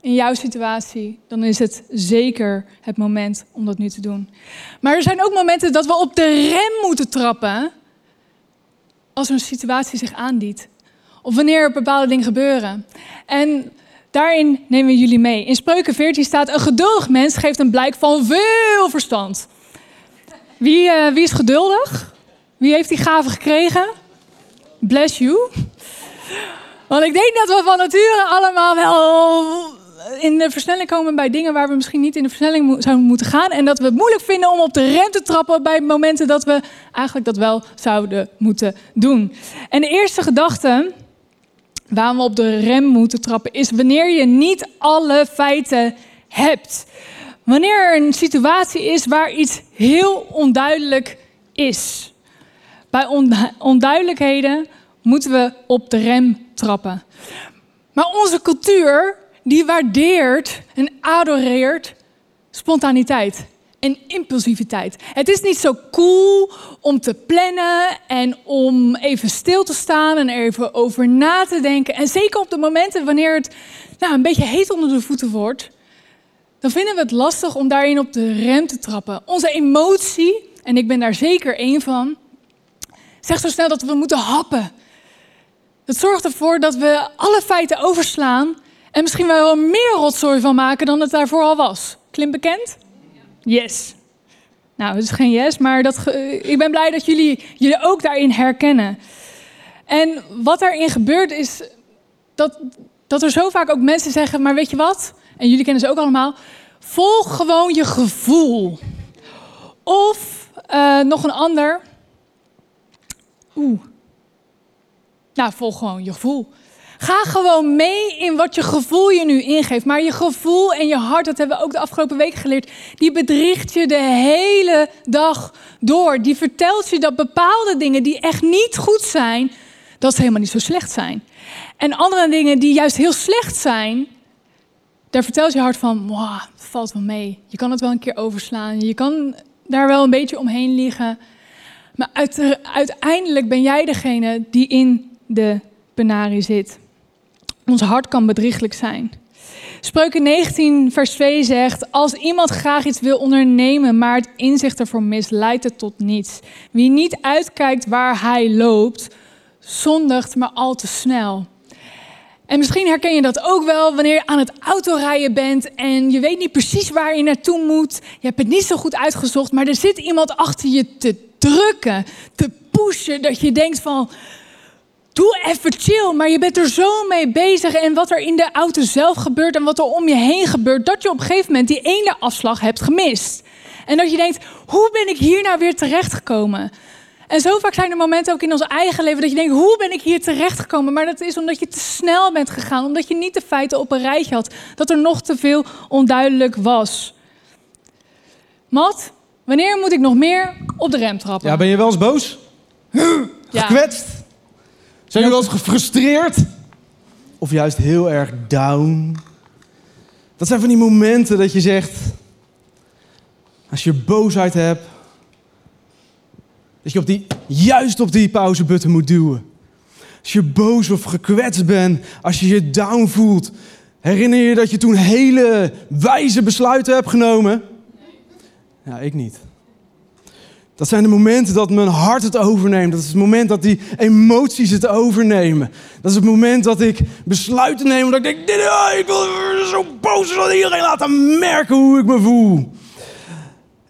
in jouw situatie, dan is het zeker het moment om dat nu te doen. Maar er zijn ook momenten dat we op de rem moeten trappen als een situatie zich aandient. Of wanneer er bepaalde dingen gebeuren. En daarin nemen we jullie mee. In Spreuken 14 staat: Een geduldig mens geeft een blijk van veel verstand. Wie, uh, wie is geduldig? Wie heeft die gave gekregen? Bless you. Want ik denk dat we van nature allemaal wel in de versnelling komen bij dingen waar we misschien niet in de versnelling zouden moeten gaan. En dat we het moeilijk vinden om op de rem te trappen bij momenten dat we eigenlijk dat wel zouden moeten doen. En de eerste gedachte waarom we op de rem moeten trappen is wanneer je niet alle feiten hebt. Wanneer er een situatie is waar iets heel onduidelijk is. Bij onduidelijkheden moeten we op de rem trappen. Maar onze cultuur die waardeert en adoreert spontaniteit en impulsiviteit. Het is niet zo cool om te plannen en om even stil te staan en even over na te denken. En zeker op de momenten wanneer het nou, een beetje heet onder de voeten wordt, dan vinden we het lastig om daarin op de rem te trappen. Onze emotie, en ik ben daar zeker één van, zegt zo snel dat we moeten happen. Het zorgt ervoor dat we alle feiten overslaan en misschien wel meer rotzooi van maken dan het daarvoor al was. Klim bekend? Yes. Nou, het is geen yes, maar dat, ik ben blij dat jullie jullie ook daarin herkennen. En wat daarin gebeurt is dat, dat er zo vaak ook mensen zeggen, maar weet je wat? En jullie kennen ze ook allemaal. Volg gewoon je gevoel. Of uh, nog een ander. Oeh. Nou, volg gewoon je gevoel. Ga gewoon mee in wat je gevoel je nu ingeeft. Maar je gevoel en je hart, dat hebben we ook de afgelopen weken geleerd, die bedriegt je de hele dag door. Die vertelt je dat bepaalde dingen die echt niet goed zijn, dat ze helemaal niet zo slecht zijn. En andere dingen die juist heel slecht zijn, daar vertelt je hart van, wow, valt wel mee. Je kan het wel een keer overslaan. Je kan daar wel een beetje omheen liggen. Maar uiteindelijk ben jij degene die in de penarie zit. Ons hart kan bedrieglijk zijn. Spreuken 19, vers 2 zegt: Als iemand graag iets wil ondernemen, maar het inzicht ervoor mist, leidt het tot niets. Wie niet uitkijkt waar hij loopt, zondigt maar al te snel. En misschien herken je dat ook wel wanneer je aan het autorijden bent en je weet niet precies waar je naartoe moet. Je hebt het niet zo goed uitgezocht, maar er zit iemand achter je te drukken, te pushen, dat je denkt van, doe even chill, maar je bent er zo mee bezig en wat er in de auto zelf gebeurt en wat er om je heen gebeurt, dat je op een gegeven moment die ene afslag hebt gemist. En dat je denkt, hoe ben ik hier nou weer terechtgekomen? En zo vaak zijn er momenten ook in ons eigen leven dat je denkt, hoe ben ik hier terechtgekomen? Maar dat is omdat je te snel bent gegaan, omdat je niet de feiten op een rijtje had, dat er nog te veel onduidelijk was. Mat, wanneer moet ik nog meer op de rem trappen? Ja, ben je wel eens boos? Gekwetst? Zijn jullie wel eens gefrustreerd? Of juist heel erg down? Dat zijn van die momenten dat je zegt, als je boosheid hebt, dat je op die, juist op die pauzebutton moet duwen. Als je boos of gekwetst bent, als je je down voelt, Herinner je dat je toen hele wijze besluiten hebt genomen? Ja, ik niet. Dat zijn de momenten dat mijn hart het overneemt. Dat is het moment dat die emoties het overnemen. Dat is het moment dat ik besluiten neem. Dat ik denk, dit, ik wil zo boos dat iedereen laten merken hoe ik me voel.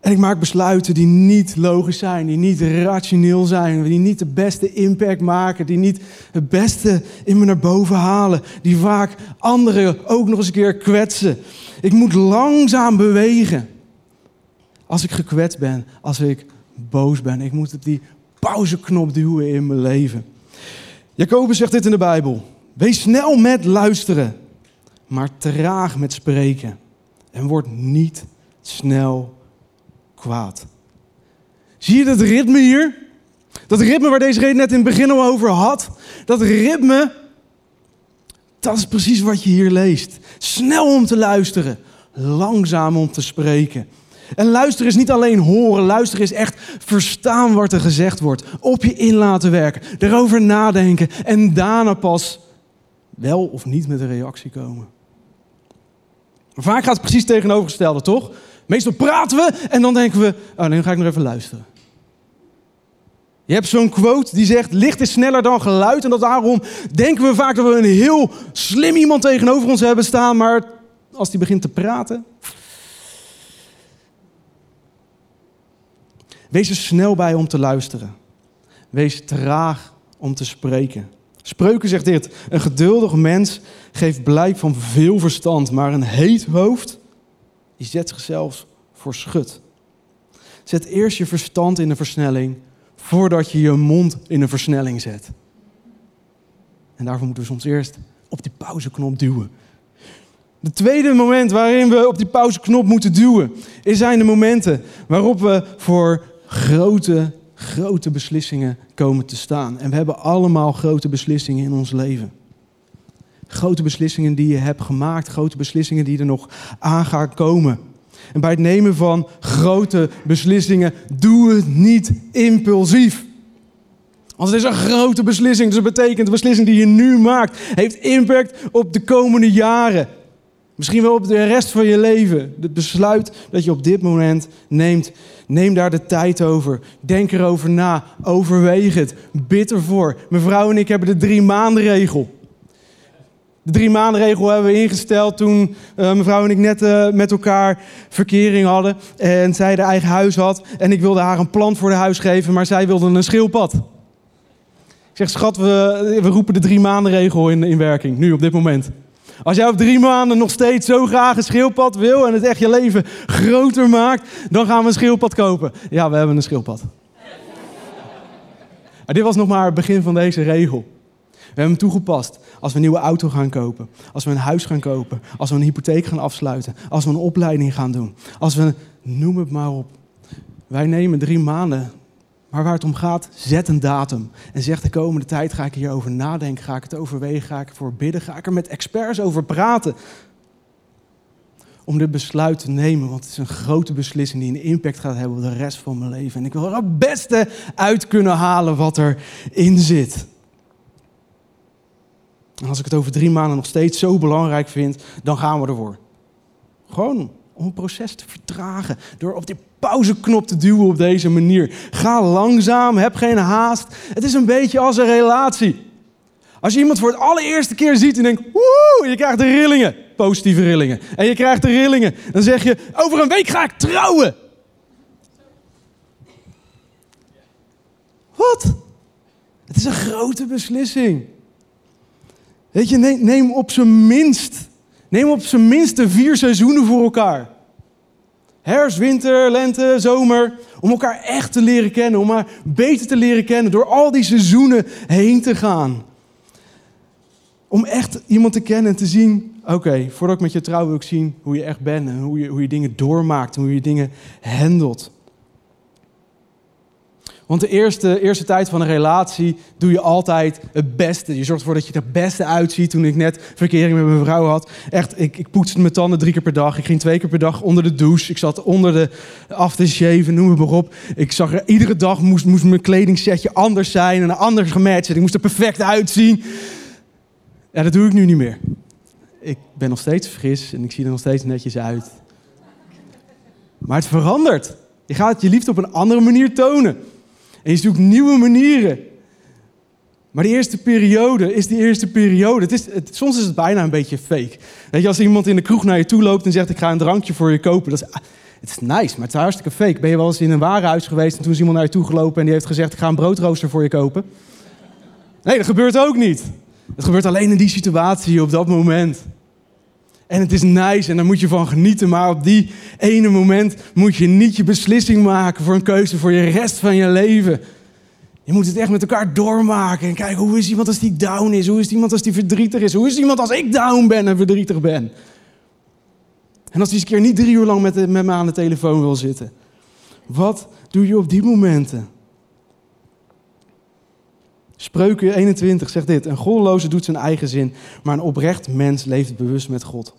En ik maak besluiten die niet logisch zijn, die niet rationeel zijn, die niet de beste impact maken, die niet het beste in me naar boven halen, die vaak anderen ook nog eens een keer kwetsen. Ik moet langzaam bewegen. Als ik gekwetst ben, als ik boos ben. Ik moet die pauzeknop duwen in mijn leven. Jacobus zegt dit in de Bijbel. Wees snel met luisteren, maar traag met spreken. En word niet snel kwaad. Zie je dat ritme hier? Dat ritme waar deze reden net in het begin al over had. Dat ritme, dat is precies wat je hier leest. Snel om te luisteren, langzaam om te spreken. En luisteren is niet alleen horen, luisteren is echt verstaan wat er gezegd wordt. Op je in laten werken, erover nadenken en daarna pas wel of niet met een reactie komen. vaak gaat het precies tegenovergestelde, toch? Meestal praten we en dan denken we, oh dan ga ik nog even luisteren. Je hebt zo'n quote die zegt, licht is sneller dan geluid. En dat daarom denken we vaak dat we een heel slim iemand tegenover ons hebben staan. Maar als die begint te praten, Wees er snel bij om te luisteren. Wees traag om te spreken. Spreuken zegt dit: Een geduldig mens geeft blijk van veel verstand, maar een heet hoofd die zet zichzelf voor schut. Zet eerst je verstand in een versnelling voordat je je mond in een versnelling zet. En daarvoor moeten we soms eerst op die pauzeknop duwen. De tweede moment waarin we op die pauzeknop moeten duwen, zijn de momenten waarop we voor grote, grote beslissingen komen te staan. En we hebben allemaal grote beslissingen in ons leven. Grote beslissingen die je hebt gemaakt, grote beslissingen die er nog aan gaan komen. En bij het nemen van grote beslissingen, doe het niet impulsief. Want het is een grote beslissing. Dus dat betekent de beslissing die je nu maakt, heeft impact op de komende jaren. Misschien wel op de rest van je leven. Het besluit dat je op dit moment neemt. Neem daar de tijd over. Denk erover na. Overweeg het. Bid ervoor. Mevrouw en ik hebben de drie maanden regel. De drie maanden regel hebben we ingesteld toen uh, mevrouw en ik net uh, met elkaar verkering hadden. En zij de eigen huis had. En ik wilde haar een plan voor de huis geven, maar zij wilde een schildpad. Ik zeg, schat, we, we roepen de drie maanden regel in, in werking. Nu, op dit moment. Als jij op drie maanden nog steeds zo graag een schildpad wil en het echt je leven groter maakt, dan gaan we een schildpad kopen. Ja, we hebben een schildpad. En dit was nog maar het begin van deze regel. We hebben hem toegepast als we een nieuwe auto gaan kopen, als we een huis gaan kopen, als we een hypotheek gaan afsluiten, als we een opleiding gaan doen, als we, noem het maar op. Wij nemen drie maanden maar waar het om gaat, zet een datum. En zeg de komende tijd ga ik hierover nadenken, ga ik het overwegen, ga ik ervoor bidden, ga ik er met experts over praten. Om dit besluit te nemen, want het is een grote beslissing die een impact gaat hebben op de rest van mijn leven. En ik wil er het beste uit kunnen halen wat erin zit. En als ik het over drie maanden nog steeds zo belangrijk vind, dan gaan we ervoor. Gewoon om een proces te vertragen. Door op die pauzeknop te duwen op deze manier. Ga langzaam, heb geen haast. Het is een beetje als een relatie. Als je iemand voor het allereerste keer ziet en denkt, woe, je krijgt de rillingen. Positieve rillingen. En je krijgt de rillingen. Dan zeg je, over een week ga ik trouwen. Wat? Het is een grote beslissing. Weet je, neem, op zijn minst Neem op zijn minst de vier seizoenen voor elkaar. Herfst, winter, lente, zomer. Om elkaar echt te leren kennen. Om maar beter te leren kennen. Door al die seizoenen heen te gaan. Om echt iemand te kennen en te zien. Oké, voordat ik met je trouw wil ik zien hoe je echt bent. En hoe je, hoe je dingen doormaakt. En hoe je dingen handelt. Want de eerste, eerste tijd van een relatie doe je altijd het beste. Je zorgt ervoor dat je er het beste uitziet. Toen ik net verkering met mijn vrouw had. Echt, ik, ik poetste mijn tanden drie keer per dag. Ik ging twee keer per dag onder de douche. Ik zat onder de aftershave, noem het maar op. Ik zag er iedere dag moest, moest mijn kledingsetje anders zijn en anders gematcht. Ik moest er perfect uitzien. Ja, dat doe ik nu niet meer. ik ben nog steeds fris en ik zie er nog steeds netjes uit. Maar het verandert. Je gaat je liefde op een andere manier tonen. En je zoekt nieuwe manieren. Maar die eerste periode is die eerste periode. Het is, het, soms is het bijna een beetje fake. Weet je, als iemand in de kroeg naar je toe loopt en zegt: Ik ga een drankje voor je kopen. Dat is, het is nice, maar het is hartstikke fake. Ben je wel eens in een warenhuis geweest en toen is iemand naar je toe gelopen en die heeft gezegd: Ik ga een broodrooster voor je kopen? Nee, dat gebeurt ook niet. Het gebeurt alleen in die situatie, op dat moment. En het is nice en daar moet je van genieten. Maar op die ene moment moet je niet je beslissing maken voor een keuze voor je rest van je leven. Je moet het echt met elkaar doormaken. En kijken, hoe is iemand als die down is? Hoe is iemand als die verdrietig is? Hoe is iemand als ik down ben en verdrietig ben? En als hij eens een keer niet drie uur lang met, met me aan de telefoon wil zitten. Wat doe je op die momenten? Spreuken 21 zegt dit: Een goddeloze doet zijn eigen zin, maar een oprecht mens leeft bewust met God.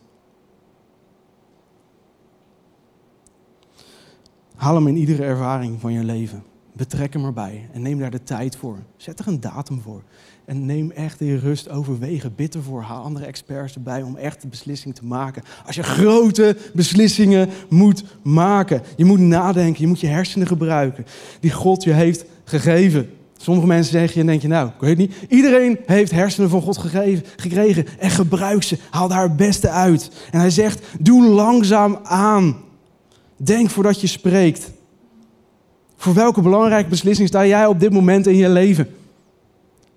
Haal hem in iedere ervaring van je leven. Betrek hem erbij en neem daar de tijd voor. Zet er een datum voor. En neem echt in rust overwegen. Bid ervoor. Haal andere experts erbij om echt de beslissing te maken. Als je grote beslissingen moet maken. Je moet nadenken. Je moet je hersenen gebruiken. Die God je heeft gegeven. Sommige mensen zeggen je en denk je, nou, ik weet niet. Iedereen heeft hersenen van God gegeven, gekregen en gebruik ze. Haal daar het beste uit. En hij zegt, doe langzaam aan. Denk voordat je spreekt. Voor welke belangrijke beslissing sta jij op dit moment in je leven?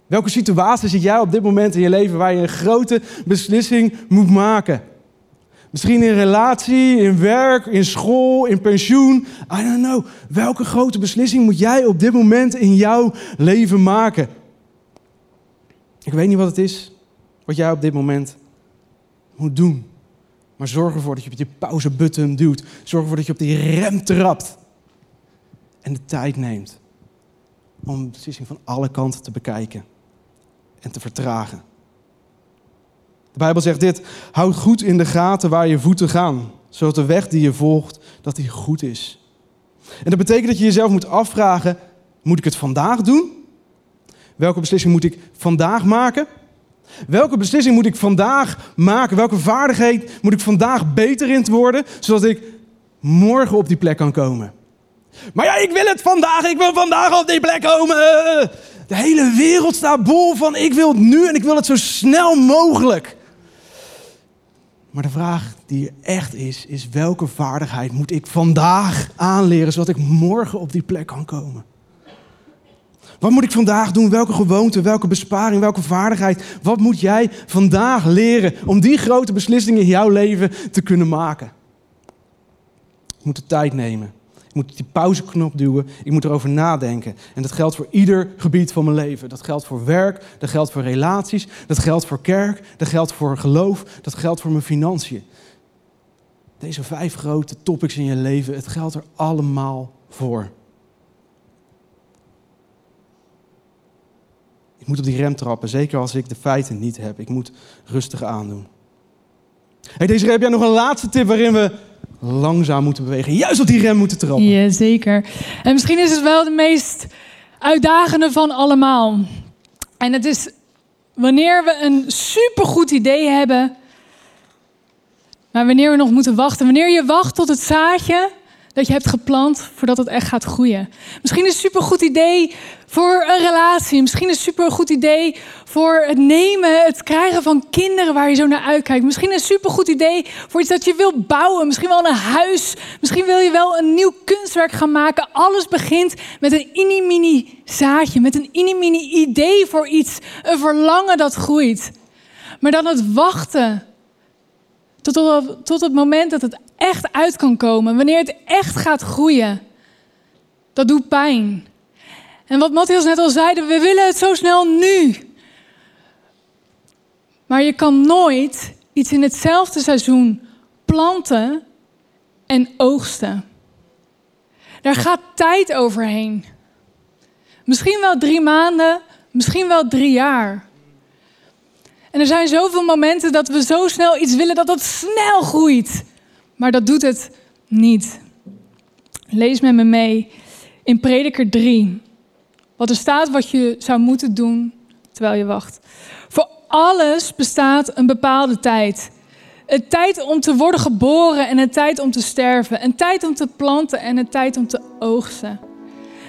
Welke situatie zit jij op dit moment in je leven waar je een grote beslissing moet maken? Misschien in relatie, in werk, in school, in pensioen. I don't know. Welke grote beslissing moet jij op dit moment in jouw leven maken? Ik weet niet wat het is, wat jij op dit moment moet doen. Maar zorg ervoor dat je op die pauzebutton duwt. Zorg ervoor dat je op die rem trapt. En de tijd neemt om de beslissing van alle kanten te bekijken en te vertragen. De Bijbel zegt dit: houd goed in de gaten waar je voeten gaan, zodat de weg die je volgt, dat die goed is. En dat betekent dat je jezelf moet afvragen: moet ik het vandaag doen? Welke beslissing moet ik vandaag maken? Welke beslissing moet ik vandaag maken? Welke vaardigheid moet ik vandaag beter in worden, zodat ik morgen op die plek kan komen? Maar ja, ik wil het vandaag, ik wil vandaag op die plek komen. De hele wereld staat bol van ik wil het nu en ik wil het zo snel mogelijk. Maar de vraag die er echt is, is welke vaardigheid moet ik vandaag aanleren zodat ik morgen op die plek kan komen? Wat moet ik vandaag doen? Welke gewoonte, welke besparing, welke vaardigheid? Wat moet jij vandaag leren om die grote beslissingen in jouw leven te kunnen maken? Je moet de tijd nemen. Ik moet die pauzeknop duwen. Ik moet erover nadenken. En dat geldt voor ieder gebied van mijn leven. Dat geldt voor werk, dat geldt voor relaties, dat geldt voor kerk, dat geldt voor geloof, dat geldt voor mijn financiën. Deze vijf grote topics in je leven, het geldt er allemaal voor. Ik moet op die rem trappen, zeker als ik de feiten niet heb. Ik moet rustig aandoen. Hey, deze heb jij nog een laatste tip waarin we langzaam moeten bewegen. Juist op die rem moeten trappen. Ja, zeker. En misschien is het wel de meest uitdagende van allemaal. En het is wanneer we een supergoed idee hebben, maar wanneer we nog moeten wachten. Wanneer je wacht tot het zaadje dat je hebt geplant voordat het echt gaat groeien. Misschien is een supergoed idee voor een relatie. Misschien is een supergoed idee voor het nemen, het krijgen van kinderen waar je zo naar uitkijkt. Misschien is een supergoed idee voor iets dat je wil bouwen. Misschien wel een huis. Misschien wil je wel een nieuw kunstwerk gaan maken. Alles begint met een mini-mini zaadje, met een mini-mini idee voor iets. Een verlangen dat groeit. Maar dan het wachten tot tot het moment dat het echt uit kan komen. Wanneer het echt gaat groeien. Dat doet pijn. En wat Matthias net al zei, we willen het zo snel nu. Maar je kan nooit iets in hetzelfde seizoen planten en oogsten. Daar gaat tijd overheen. Misschien wel drie maanden, misschien wel drie jaar. En er zijn zoveel momenten dat we zo snel iets willen dat dat snel groeit. Maar dat doet het niet. Lees met me mee in Prediker 3. Wat er staat wat je zou moeten doen terwijl je wacht. Voor alles bestaat een bepaalde tijd. Een tijd om te worden geboren en een tijd om te sterven. Een tijd om te planten en een tijd om te oogsten.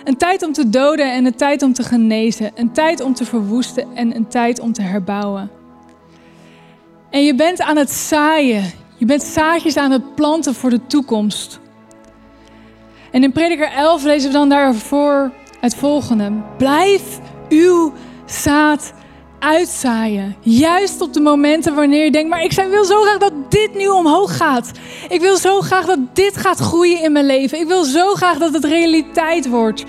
Een tijd om te doden en een tijd om te genezen. Een tijd om te verwoesten en een tijd om te herbouwen. En je bent aan het zaaien. Je bent zaadjes aan het planten voor de toekomst. En in Prediker 11 lezen we dan daarvoor het volgende. Blijf uw zaad uitzaaien. Juist op de momenten wanneer je denkt, maar ik wil zo graag dat dit nu omhoog gaat. Ik wil zo graag dat dit gaat groeien in mijn leven. Ik wil zo graag dat het realiteit wordt.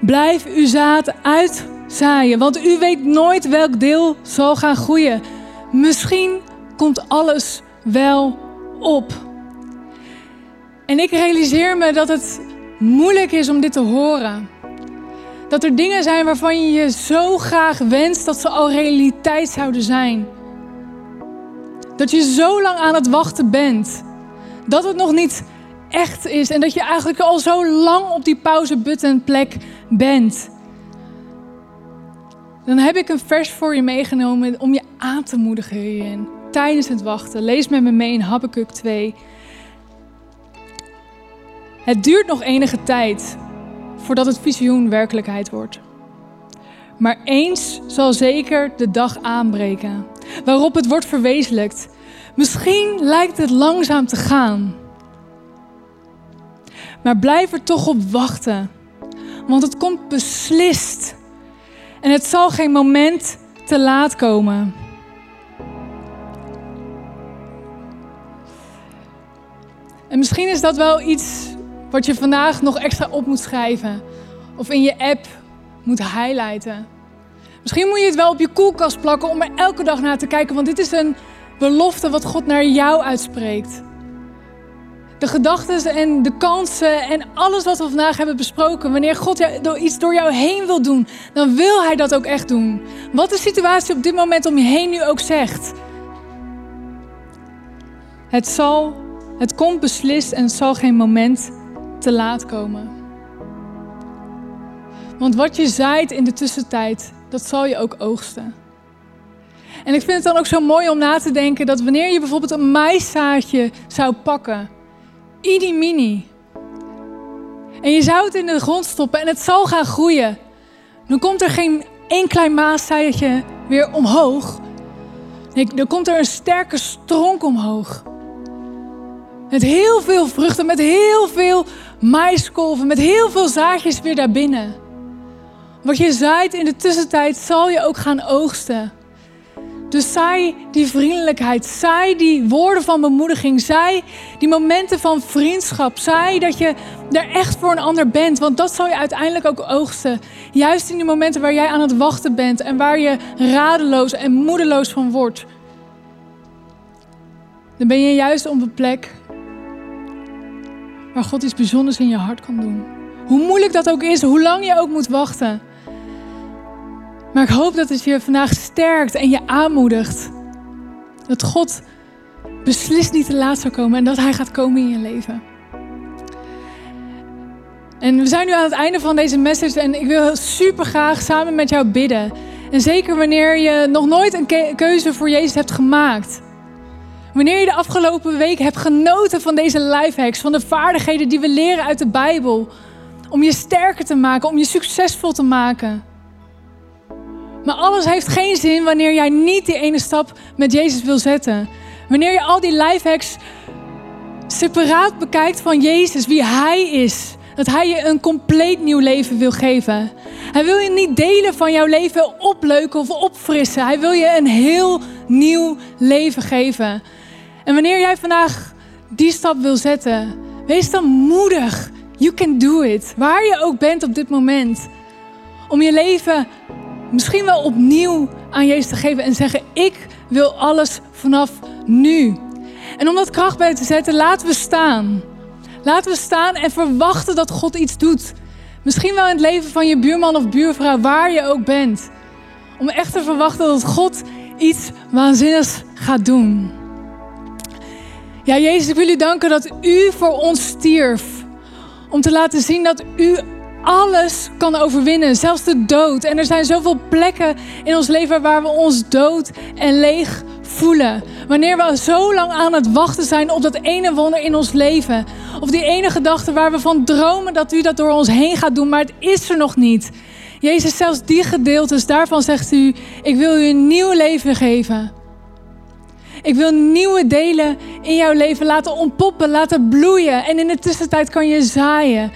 Blijf uw zaad uitzaaien, want u weet nooit welk deel zal gaan groeien. Misschien komt alles wel op. En ik realiseer me dat het moeilijk is om dit te horen. Dat er dingen zijn waarvan je je zo graag wenst dat ze al realiteit zouden zijn. Dat je zo lang aan het wachten bent. Dat het nog niet echt is. En dat je eigenlijk al zo lang op die pauzebutton plek bent. Dan heb ik een vers voor je meegenomen om je aan te moedigen hierin. Tijdens het wachten. Lees met me mee in Habakkuk 2. Het duurt nog enige tijd voordat het visioen werkelijkheid wordt. Maar eens zal zeker de dag aanbreken waarop het wordt verwezenlijkt. Misschien lijkt het langzaam te gaan. Maar blijf er toch op wachten, want het komt beslist. En het zal geen moment te laat komen. En misschien is dat wel iets wat je vandaag nog extra op moet schrijven. Of in je app moet highlighten. Misschien moet je het wel op je koelkast plakken om er elke dag naar te kijken. Want dit is een belofte wat God naar jou uitspreekt. De gedachten en de kansen en alles wat we vandaag hebben besproken. Wanneer God iets door jou heen wil doen, dan wil Hij dat ook echt doen. Wat de situatie op dit moment om je heen nu ook zegt. Het zal, het komt beslist en zal geen moment te laat komen. Want wat je zaait in de tussentijd, dat zal je ook oogsten. En ik vind het dan ook zo mooi om na te denken dat wanneer je bijvoorbeeld een maiszaadje zou pakken, idi mini, en je zou het in de grond stoppen en het zal gaan groeien, dan komt er geen één klein maiszaadje weer omhoog. Nee, dan komt er een sterke stronk omhoog. Met heel veel vruchten, met heel veel maiskolven, met heel veel zaadjes weer daarbinnen. Wat je zaait in de tussentijd zal je ook gaan oogsten. Dus saai die vriendelijkheid, saai die woorden van bemoediging, saai die momenten van vriendschap, saai dat je er echt voor een ander bent, want dat zal je uiteindelijk ook oogsten. Juist in die momenten waar jij aan het wachten bent en waar je radeloos en moedeloos van wordt. Dan ben je juist op een plek waar God iets bijzonders in je hart kan doen. Hoe moeilijk dat ook is, hoe lang je ook moet wachten. Maar ik hoop dat het je vandaag sterkt en je aanmoedigt. Dat God beslist niet te laat zou komen en dat Hij gaat komen in je leven. En we zijn nu aan het einde van deze message en ik wil super graag samen met jou bidden. En zeker wanneer je nog nooit een keuze voor Jezus hebt gemaakt. Wanneer je de afgelopen week hebt genoten van deze lifehacks, van de vaardigheden die we leren uit de Bijbel, om je sterker te maken, om je succesvol te maken. Maar alles heeft geen zin wanneer jij niet die ene stap met Jezus wil zetten. Wanneer je al die lifehacks separaat bekijkt van Jezus, wie Hij is. Dat Hij je een compleet nieuw leven wil geven. Hij wil je niet delen van jouw leven opleuken of opfrissen. Hij wil je een heel nieuw leven geven. En wanneer jij vandaag die stap wil zetten, wees dan moedig. You can do it. Waar je ook bent op dit moment. Om je leven misschien wel opnieuw aan Jezus te geven en zeggen: Ik wil alles vanaf nu. En om dat kracht bij te zetten, laten we staan. Laten we staan en verwachten dat God iets doet. Misschien wel in het leven van je buurman of buurvrouw, waar je ook bent. Om echt te verwachten dat God iets waanzinnigs gaat doen. Ja, Jezus, ik wil u danken dat u voor ons stierf. Om te laten zien dat u alles kan overwinnen, zelfs de dood. En er zijn zoveel plekken in ons leven waar we ons dood en leeg voelen. Wanneer we zo lang aan het wachten zijn op dat ene wonder in ons leven. Of die ene gedachte waar we van dromen dat u dat door ons heen gaat doen, maar het is er nog niet. Jezus, zelfs die gedeeltes, daarvan zegt u, ik wil u een nieuw leven geven. Ik wil nieuwe delen in jouw leven laten ontpoppen, laten bloeien. En in de tussentijd kan je zaaien.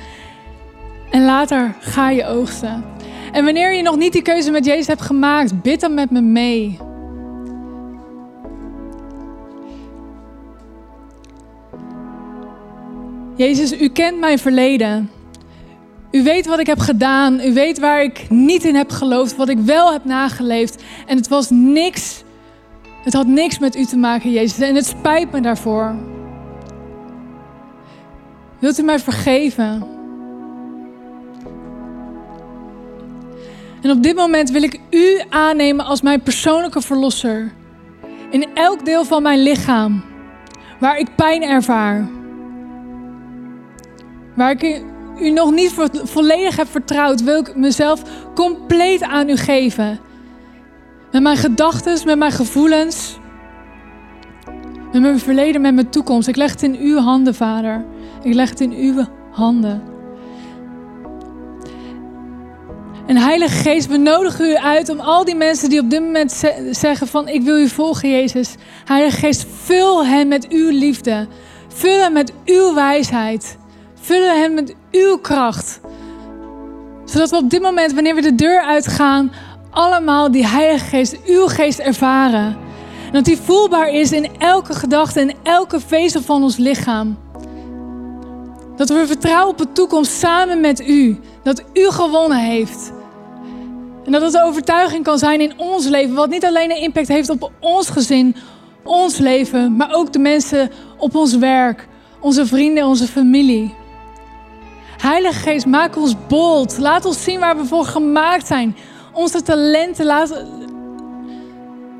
En later ga je oogsten. En wanneer je nog niet die keuze met Jezus hebt gemaakt, bid dan met me mee. Jezus, u kent mijn verleden. U weet wat ik heb gedaan. U weet waar ik niet in heb geloofd, wat ik wel heb nageleefd. En het was niks. Het had niks met u te maken, Jezus. En het spijt me daarvoor. Wilt u mij vergeven? En op dit moment wil ik u aannemen als mijn persoonlijke verlosser. In elk deel van mijn lichaam waar ik pijn ervaar. Waar ik u nog niet volledig heb vertrouwd, wil ik mezelf compleet aan u geven. Met mijn gedachten, met mijn gevoelens. Met mijn verleden, met mijn toekomst. Ik leg het in uw handen, Vader. Ik leg het in uw handen. En Heilige Geest, we nodigen u uit om al die mensen die op dit moment zeggen van ik wil u volgen, Jezus. Heilige Geest, vul hen met uw liefde. Vul hen met uw wijsheid. Vul hen met uw kracht. Zodat we op dit moment, wanneer we de deur uitgaan, allemaal die Heilige Geest, uw geest ervaren. En dat die voelbaar is in elke gedachte en elke vezel van ons lichaam. Dat we vertrouwen op de toekomst samen met u. Dat u gewonnen heeft. En dat het een overtuiging kan zijn in ons leven. Wat niet alleen een impact heeft op ons gezin, ons leven. Maar ook de mensen op ons werk. Onze vrienden, onze familie. Heilige Geest, maak ons bold. Laat ons zien waar we voor gemaakt zijn. Onze talenten, laat...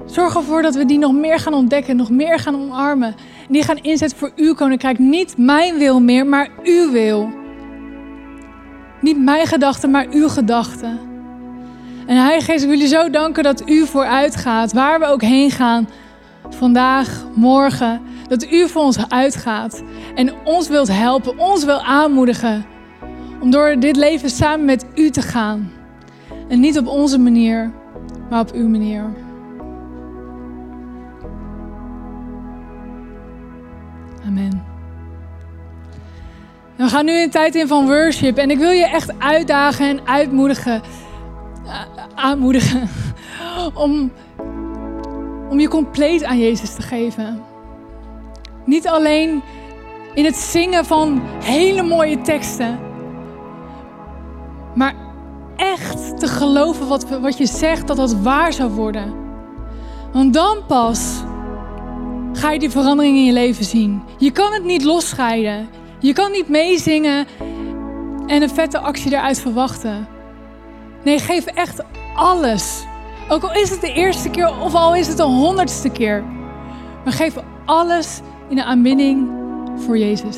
Zorg ervoor dat we die nog meer gaan ontdekken, nog meer gaan omarmen. En die gaan inzetten voor uw koninkrijk. Niet mijn wil meer, maar uw wil. Niet mijn gedachten, maar uw gedachten. En Heilige Geest, ik wil je zo danken dat u vooruit gaat, waar we ook heen gaan. Vandaag, morgen, dat u voor ons uitgaat en ons wilt helpen, ons wil aanmoedigen om door dit leven samen met u te gaan. En niet op onze manier, maar op uw manier. Amen. We gaan nu een tijd in van worship en ik wil je echt uitdagen en uitmoedigen, eh, aanmoedigen om, om je compleet aan Jezus te geven. Niet alleen in het zingen van hele mooie teksten, maar echt te geloven wat, wat je zegt, dat dat waar zou worden. Want dan pas ga je die verandering in je leven zien. Je kan het niet losscheiden. Je kan niet meezingen en een vette actie eruit verwachten. Nee, geef echt alles. Ook al is het de eerste keer of al is het de honderdste keer. Maar geef alles in de aanbidding voor Jezus.